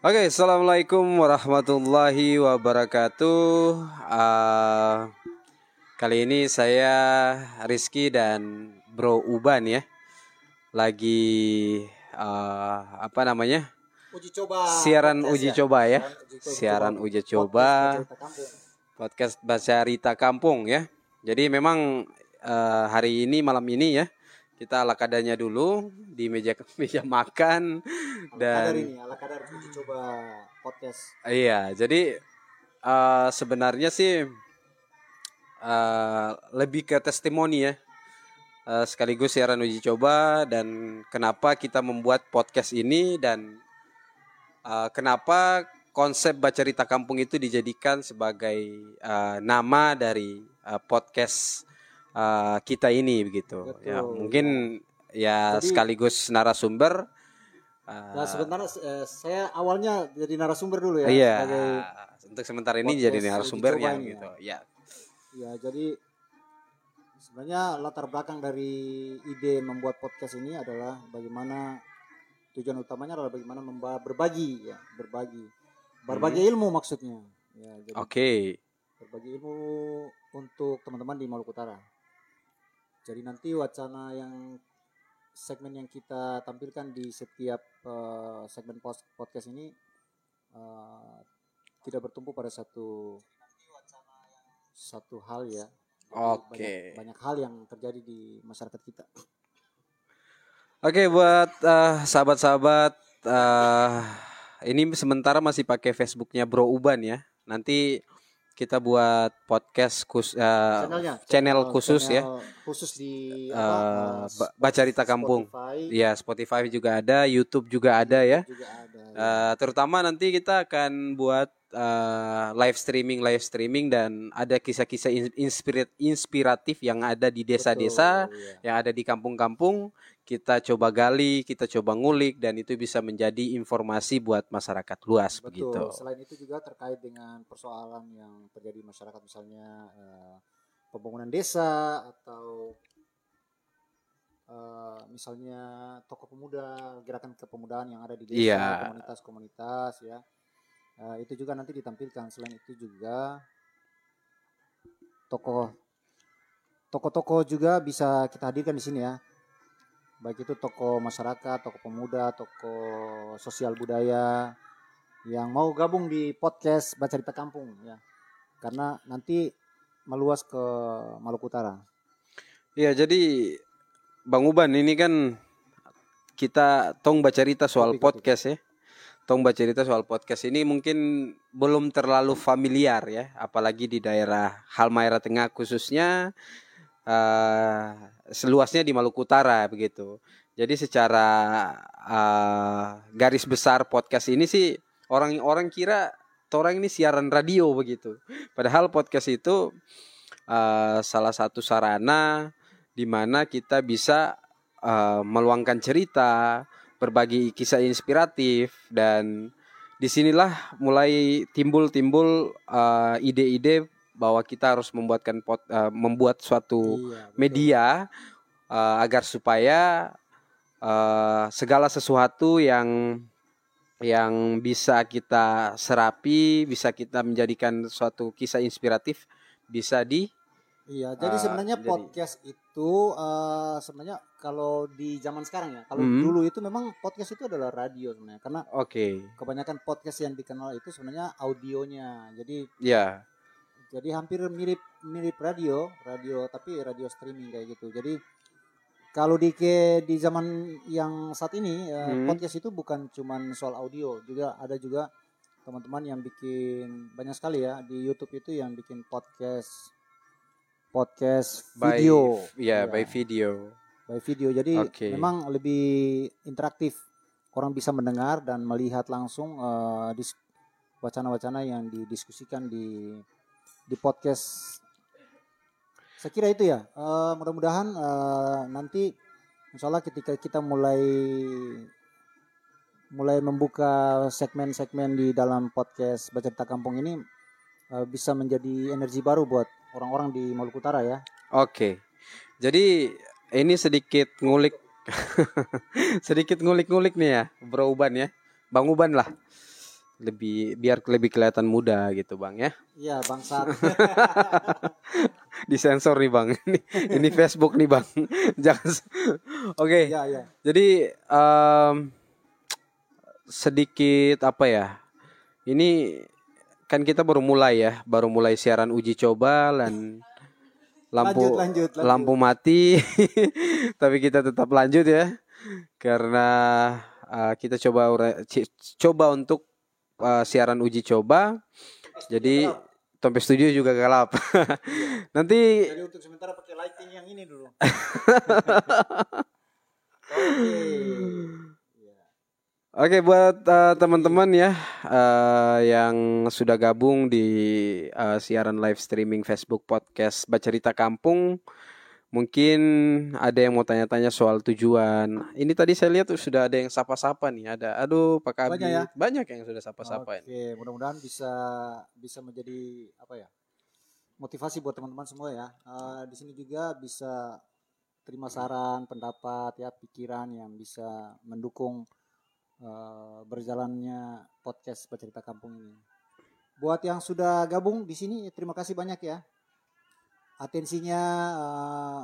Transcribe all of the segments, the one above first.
Oke, assalamualaikum warahmatullahi wabarakatuh. Uh, kali ini saya Rizky dan Bro Uban ya, lagi uh, apa namanya? Uji coba. Siaran podcast uji ya. coba ya, Siaran uji coba. siaran uji Podcast coba Cerita Kampung. podcast Baca Rita Kampung ya. Jadi memang uh, hari ini malam ini ya kita ala kadarnya dulu di meja meja makan Ala dan kadar ini, ala kadar uji coba podcast. Iya, jadi eh, sebenarnya sih eh, lebih ke testimoni ya, Eh, sekaligus siaran uji coba dan kenapa kita membuat podcast ini dan eh, kenapa konsep baca cerita kampung itu dijadikan sebagai eh, nama dari eh, podcast eh, kita ini begitu. Ya, Betul. mungkin ya Jadi- sekaligus narasumber. eh, Nah, sebenarnya eh, saya awalnya jadi narasumber dulu ya. Iya. Sebagai, Untuk sementara ini jadi narasumbernya coba ini gitu. Ya. ya jadi sebenarnya latar belakang dari ide membuat podcast ini adalah bagaimana tujuan utamanya adalah bagaimana memba- berbagi ya, berbagi. Berbagi ilmu maksudnya. Ya, Hmm. Oke. berbagi ilmu untuk teman-teman di Maluku Utara. Jadi nanti wacana yang segmen yang kita tampilkan di setiap eh, segmen podcast ini eh, tidak bertumpu pada satu satu hal ya. Oke. Banyak, banyak hal yang terjadi di masyarakat kita. Oke buat eh, sahabat-sahabat eh, ini sementara masih pakai Facebooknya Bro Uban ya. Nanti kita buat podcast kus, eh, Channelnya, channel khusus ya. channel Khusus di Eh, apa, Ba- Baca Rita Kampung. Spotify, Ya Spotify juga ada, YouTube juga ada ya. juga ada. ya. Eh, terutama nanti kita akan buat eh, live streaming live streaming dan ada kisah-kisah in- inspirat- inspiratif yang ada di desa-desa Betul, ya. yang ada di kampung-kampung kita coba gali kita coba ngulik dan itu bisa menjadi informasi buat masyarakat luas Betul. begitu Selain itu juga terkait dengan persoalan yang terjadi di masyarakat misalnya eh, pembangunan desa atau eh, misalnya tokoh pemuda, gerakan kepemudaan yang ada di desa, Iya. komunitas-komunitas ya. Eh, itu juga nanti ditampilkan. Selain itu juga tokoh tokoh-tokoh juga bisa kita hadirkan di sini ya. Baik itu tokoh masyarakat, tokoh pemuda, tokoh sosial budaya, yang mau gabung di podcast Baca Cerita Kampung ya. Karena nanti meluas ke Maluku Utara. Iya jadi Bang Uban ini kan kita tong baca cerita soal podcast ya. Tong baca cerita soal podcast ini mungkin belum terlalu familiar ya, apalagi di daerah Halmahera Tengah khususnya eh seluasnya di Maluku Utara begitu. Jadi secara eh, garis besar podcast ini sih orang-orang kira orang ini siaran radio begitu. Padahal podcast itu eh, salah satu sarana di mana kita bisa eh, meluangkan cerita, berbagi kisah inspiratif dan di sinilah mulai timbul-timbul eh, ide-ide bahwa kita harus membuatkan pot, eh, membuat suatu Iya, betul. media eh, agar supaya eh, segala sesuatu yang yang bisa kita serapi, bisa kita menjadikan suatu kisah inspiratif bisa di Iya, jadi Ah, sebenarnya jadi- podcast itu eh, sebenarnya kalau di zaman sekarang ya, kalau Hmm. dulu itu memang podcast itu adalah radio sebenarnya. Karena Oke. kebanyakan podcast yang dikenal itu sebenarnya audionya. Jadi Ya. jadi hampir mirip mirip radio, radio tapi radio streaming kayak gitu. Jadi kalau di ke di zaman yang saat ini eh, Hmm. podcast itu bukan cuman soal audio, juga ada juga teman-teman yang bikin banyak sekali ya di YouTube itu yang bikin podcast podcast By- video. Ya, by video. by video. Jadi Oke. memang lebih interaktif. Orang bisa mendengar dan melihat langsung dis- wacana-wacana yang didiskusikan di di podcast. Saya kira itu ya. Eh, mudah-mudahan eh, nanti insya Allah ketika kita mulai mulai membuka segmen-segmen di dalam podcast Baca Cerita Kampung ini eh, bisa menjadi energi baru buat orang-orang di Maluku Utara ya. Oke. Jadi ini sedikit ngulik sedikit ngulik-ngulik nih ya, Bro Uban ya. Bang Uban lah. lebih biar lebih kelihatan muda gitu bang ya Iya bangsat. disensor nih bang ini, ini Facebook nih bang jangan oke Iya iya. jadi em, sedikit apa ya ini kan kita baru mulai ya baru mulai siaran uji coba dan lampu Lanjut, lanjut, lanjut. lampu mati tapi kita tetap lanjut ya karena uh, kita coba coba untuk uh, siaran uji coba jadi Tompe Studio juga gelap nanti Jadi untuk sementara pakai lighting yang ini dulu. Oke. Iya. Oke buat uh, teman-teman ya uh, yang sudah gabung di uh, siaran live streaming Facebook podcast Bacerita Kampung mungkin ada yang mau tanya-tanya soal tujuan. Ini tadi saya lihat tuh sudah ada yang sapa-sapa nih. Ada aduh Pak Kabit. Banyak ya? Banyak yang sudah sapa-sapa. Oke, mudah-mudahan bisa bisa menjadi apa ya? Motivasi buat teman-teman semua ya. Eh, di sini juga bisa terima saran, pendapat ya, pikiran yang bisa mendukung eh, berjalannya podcast Bercerita Kampung ini. Buat yang sudah gabung di sini terima kasih banyak ya. Atensinya eh,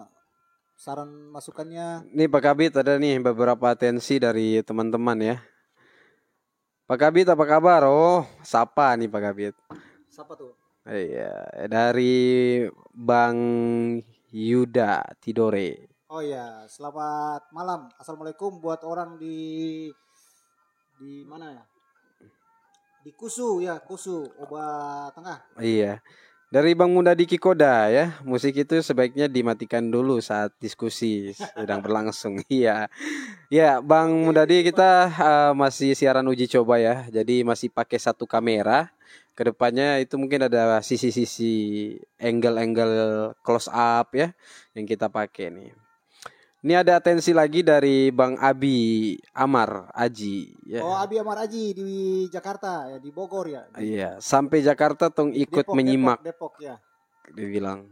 saran masukannya Nih Pak Kabit ada nih beberapa atensi dari teman-teman ya. Pak Kabit apa kabar? Oh, sapa nih Pak Kabit. siapa tuh? Iya, dari Bang Yuda Tidore. Oh ya, selamat malam. Assalamualaikum buat orang di di mana ya? Di Kusu ya, Kusu, Oba Tengah. Iya. Dari Bang Muda Diki Koda ya, musik itu sebaiknya dimatikan dulu saat diskusi sedang berlangsung. Iya. Ya, Bang Mudadi kita eh, masih siaran uji coba ya. Jadi masih pakai satu kamera. Ke depannya itu mungkin ada sisi-sisi angle-angle close up ya yang kita pakai nih. Ini ada atensi lagi dari Bang Abi Amar Aji ya. Oh, Abi Amar Aji di Jakarta ya, di Bogor ya. Iya, sampai Jakarta tong ikut Depok, menyimak Depok, Depok ya. dibilang.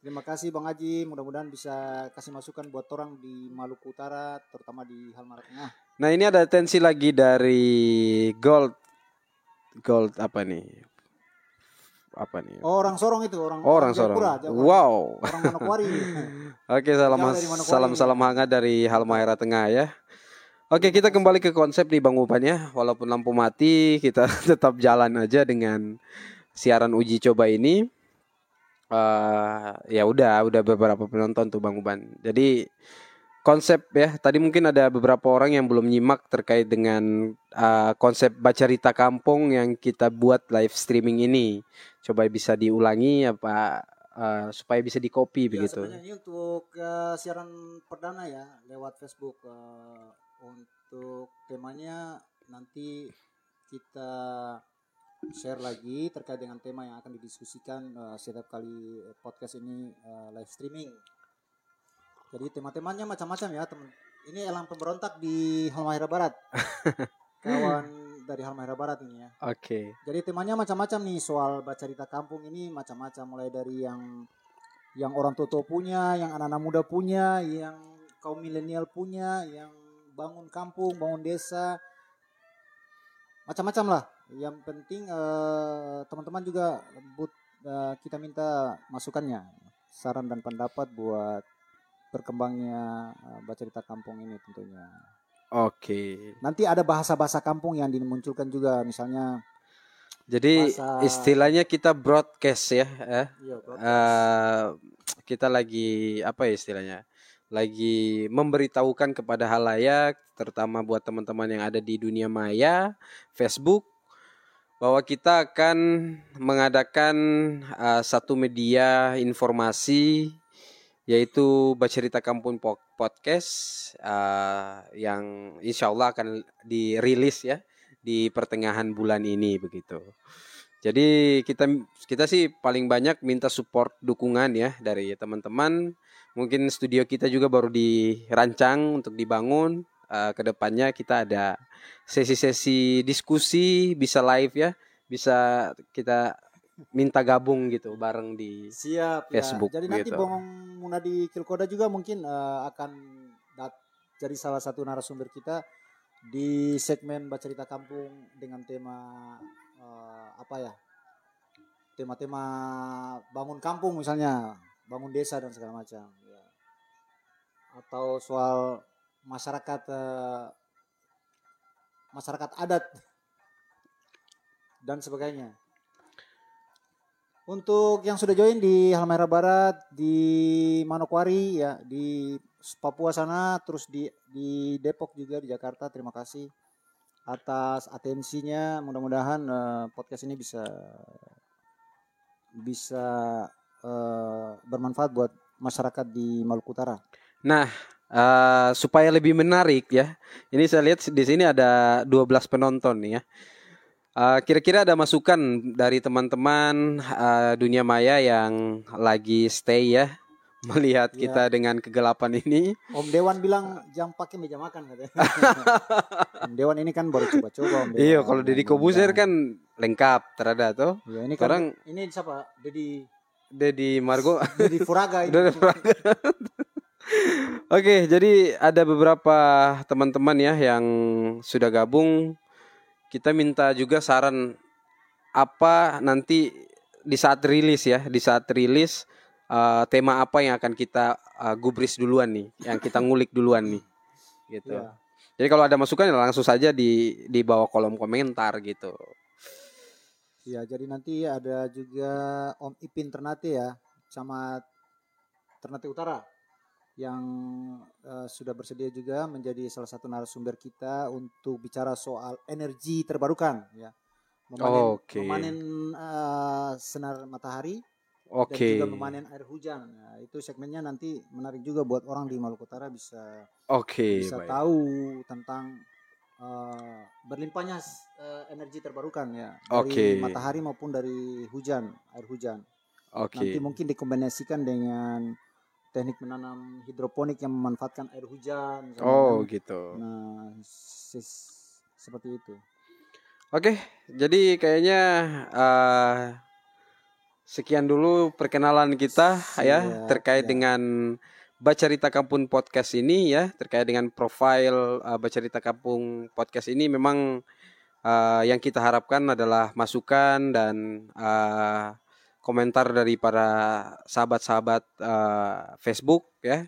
Terima kasih Bang Aji, mudah-mudahan bisa kasih masukan buat orang di Maluku Utara, terutama di Halmara Tengah. Nah ini ada atensi lagi dari Gold Gold apa nih? Apa nih? Oh, orang Sorong itu, orang Oh, orang Sorong. Jayapura. Wow. Orang Manokwari. Oke salam salam salam hangat dari Halmahera Tengah ya. Oke kita kembali ke konsep nih Bang Upan ya. Walaupun lampu mati kita tetap jalan aja dengan siaran uji coba ini. eh ya udah udah beberapa penonton tuh Bang Uban. Jadi konsep ya tadi mungkin ada beberapa orang yang belum nyimak terkait dengan eh, konsep bacarita kampung yang kita buat live streaming ini. Coba bisa diulangi apa eh, supaya bisa di copy Ya, begitu. ini untuk eh, siaran perdana ya lewat Facebook. Eh, untuk temanya nanti kita share lagi terkait dengan tema yang akan didiskusikan eh, setiap kali podcast ini eh, live streaming. Jadi tema-temanya macam-macam ya teman. Ini elang pemberontak di Halmahera Barat. Kawan dari Halmahera Barat ini ya. Oke. Jadi temanya macam-macam nih soal baca cerita kampung ini macam-macam mulai dari yang yang orang tua punya, yang anak-anak muda punya, yang kaum milenial punya, yang bangun kampung, bangun desa, macam-macam lah. Yang penting eh, teman-teman juga but, eh, kita minta masukannya, saran dan pendapat buat berkembangnya eh, baca cerita kampung ini tentunya. Oke. Nanti ada bahasa-bahasa kampung yang dimunculkan juga, misalnya Jadi Bahasa- istilahnya kita broadcast ya. eh. iya, broadcast. Eh, kita lagi apa ya istilahnya? Lagi memberitahukan kepada halayak, terutama buat teman-teman yang ada di dunia maya, Facebook, bahwa kita akan mengadakan eh, satu media informasi yaitu Bacerita Kampung Po- Podcast eh, yang insya Allah akan dirilis ya di pertengahan bulan ini begitu. Jadi kita kita sih paling banyak minta support dukungan ya dari teman-teman. Mungkin studio kita juga baru dirancang untuk dibangun. Eh, ke depannya kita ada sesi-sesi diskusi bisa live ya, bisa kita minta gabung gitu bareng di Siap Facebook ya. Jadi nanti gitu. Bang Munadi Kilkoda juga mungkin eh, akan dat- jadi salah satu narasumber kita di segmen baca cerita kampung dengan tema eh, apa ya? Tema-tema bangun kampung misalnya, bangun desa dan segala macam. Ya. Atau soal masyarakat eh, masyarakat adat dan sebagainya. Untuk yang sudah join di Halmahera Barat, di Manokwari ya, di Papua sana, terus di di Depok juga di Jakarta, terima kasih atas atensinya. Mudah-mudahan eh, podcast ini bisa bisa eh, bermanfaat buat masyarakat di Maluku Utara. Nah, eh, supaya lebih menarik ya. Ini saya lihat di sini ada 12 penonton nih ya. Eh, Kira-kira ada masukan dari teman-teman eh, dunia maya yang lagi stay ya melihat Ya. kita dengan kegelapan ini. Om Dewan bilang jam pakai meja makan katanya. Om Dewan ini kan baru coba-coba Om Dewan. Iya, kalau Deddy Kobuzer Mudah-mudahan. kan lengkap terada tuh. Iya, ini kan Sekarang ini siapa? Dedi Deddy Margo Dedi Furaga ini. Udah ada Oke, jadi ada beberapa teman-teman ya yang sudah gabung. Kita minta juga saran apa nanti di saat rilis ya, di saat rilis eh, tema apa yang akan kita eh, gubris duluan nih, yang kita ngulik duluan nih, gitu. Iya. Jadi kalau ada masukan ya langsung saja di di bawah kolom komentar gitu. Iya, jadi nanti ada juga Om Ipin Ternate ya, camat Ternate Utara yang eh, sudah bersedia juga menjadi salah satu narasumber kita untuk bicara soal energi terbarukan ya. Memanen, Oke. memanen eh, sinar matahari dan Oke. juga memanen air hujan. Nah, itu segmennya nanti menarik juga buat orang di Maluku Utara bisa Oke, bisa baik. tahu tentang eh, berlimpahnya eh, energi terbarukan ya dari matahari maupun dari hujan air hujan. Oke. Nanti mungkin dikombinasikan dengan teknik menanam hidroponik yang memanfaatkan air hujan. misalnya Oh, kan. gitu. Nah, sis- seperti itu. Oke, jadi kayaknya eh, sekian dulu perkenalan kita ya Siap, terkait siap. dengan Bacarita Kampung Podcast ini ya terkait dengan profil eh, Bacarita Kampung Podcast ini memang eh, yang kita harapkan adalah masukan dan eh, komentar dari para sahabat-sahabat eh, Facebook ya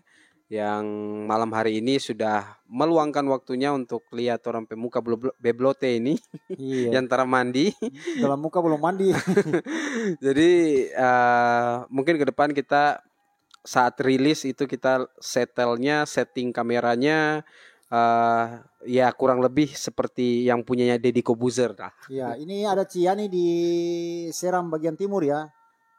yang malam hari ini sudah meluangkan waktunya untuk lihat orang pemuka beblo- beblote ini Iya. yang antara mandi. Dalam muka belum mandi. Jadi eh, mungkin ke depan kita saat rilis itu kita setelnya, setting kameranya eh ya kurang lebih seperti yang punyanya Deddy Kobuzer lah. Ya, ini ada Ciani di Seram bagian timur ya.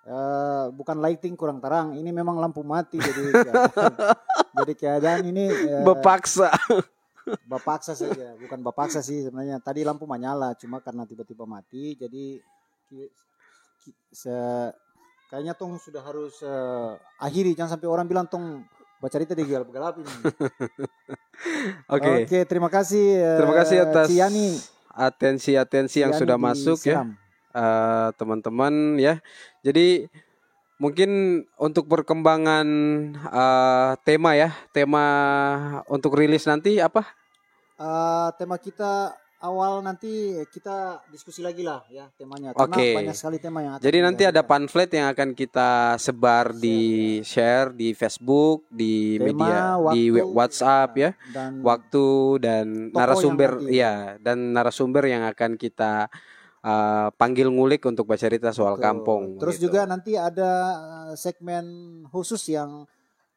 Eh, bukan lighting kurang terang, ini memang lampu mati jadi keadaan, jadi keadaan ini eh, Bepaksa. bapaksa saja, bukan bapaksa sih sebenarnya. Tadi lampu menyala, cuma karena tiba-tiba mati, jadi se- kayaknya tong sudah harus eh, akhiri, jangan sampai orang bilang tong baca cerita di gelap-gelap ini. Oke. Oke, terima kasih. eh, Terima kasih atas Ciani, atensi-atensi yang Ciani sudah masuk ya. Eh, teman-teman ya. Jadi mungkin untuk perkembangan eh, tema ya, tema untuk rilis nanti apa? Eh, tema kita awal nanti kita diskusi lagi lah ya temanya Oke. banyak sekali tema yang akan Jadi nanti ada pamflet yang akan kita sebar di share di Facebook, di Tema, media, di waktu, WhatsApp ya, dan waktu dan narasumber ya dan narasumber yang akan kita eh, panggil ngulik untuk bercerita soal Betul. kampung. Terus gitu. juga nanti ada eh, segmen khusus yang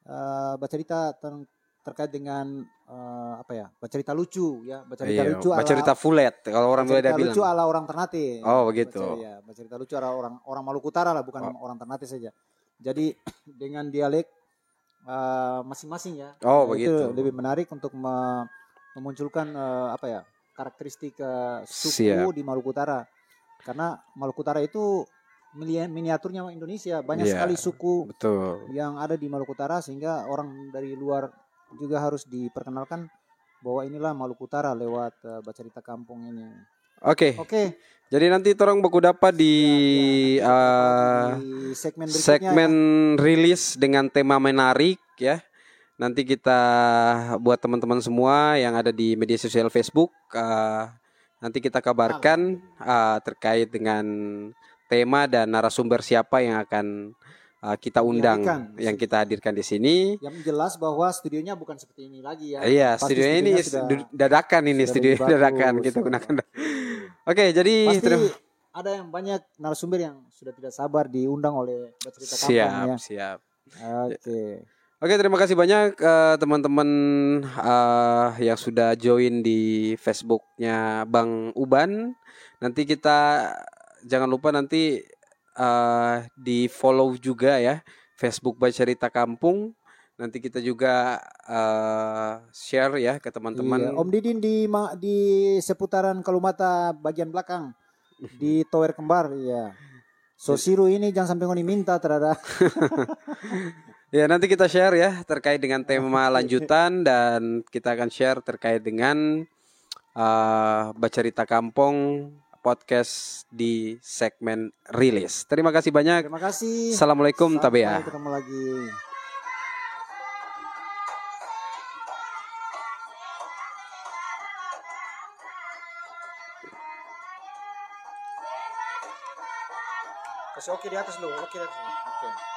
eh, bercerita ter- terkait dengan eh, apa ya bercerita lucu ya bercerita Iya, lucu ala- bercerita fulet kalau orang beda bilang. lucu ala orang Ternate Oh, begitu. Bercerita- ya, bercerita lucu ala orang orang Maluku Utara lah bukan Oh. orang Ternate saja jadi dengan dialek masing-masing ya Oh, itu begitu. lebih menarik untuk me- memunculkan eh, apa ya karakteristik eh, suku Siap. di Maluku Utara karena Maluku Utara itu miniaturnya Indonesia banyak Iya. sekali suku Betul. yang ada di Maluku Utara sehingga orang dari luar juga harus diperkenalkan bahwa inilah Maluku Utara lewat eh, Bacarita Kampung ini. Oke, Oke, jadi nanti orang baku dapat di ya, eh, di segmen berikutnya segmen ya. rilis dengan tema menarik ya Nanti kita buat teman-teman semua yang ada di media sosial Facebook, uh, nanti kita kabarkan uh, terkait dengan tema dan narasumber siapa yang akan uh, kita undang, yang sini. kita hadirkan di sini. Yang jelas bahwa studionya bukan seperti ini lagi ya. Iya, Pasti studionya ini sudah- dadakan ini studio dadakan kita gunakan. Oke, jadi Pasti terima ada yang banyak narasumber yang sudah tidak sabar diundang oleh bercerita kampung siap, ya. siap. Oke. Oke, terima kasih banyak eh, teman-teman eh, yang sudah join di Facebooknya Bang Uban. Nanti kita jangan lupa nanti eh, di follow juga ya Facebook Bercerita Kampung. Nanti kita juga eh, share ya ke Iya, teman-teman. Om Didin di di seputaran Kalumata bagian belakang di Tower Kembar ya. Sosiru ini jangan sampai ngoni minta terhadap Ya, nanti kita share ya terkait dengan tema lanjutan dan kita akan share terkait dengan eh Bercerita Kampung podcast di segmen rilis. Terima kasih banyak. Terima kasih. Assalamualaikum Sampai tabea. ketemu lagi. Kasih oke di atas dulu, oke di atas. dulu. Oke.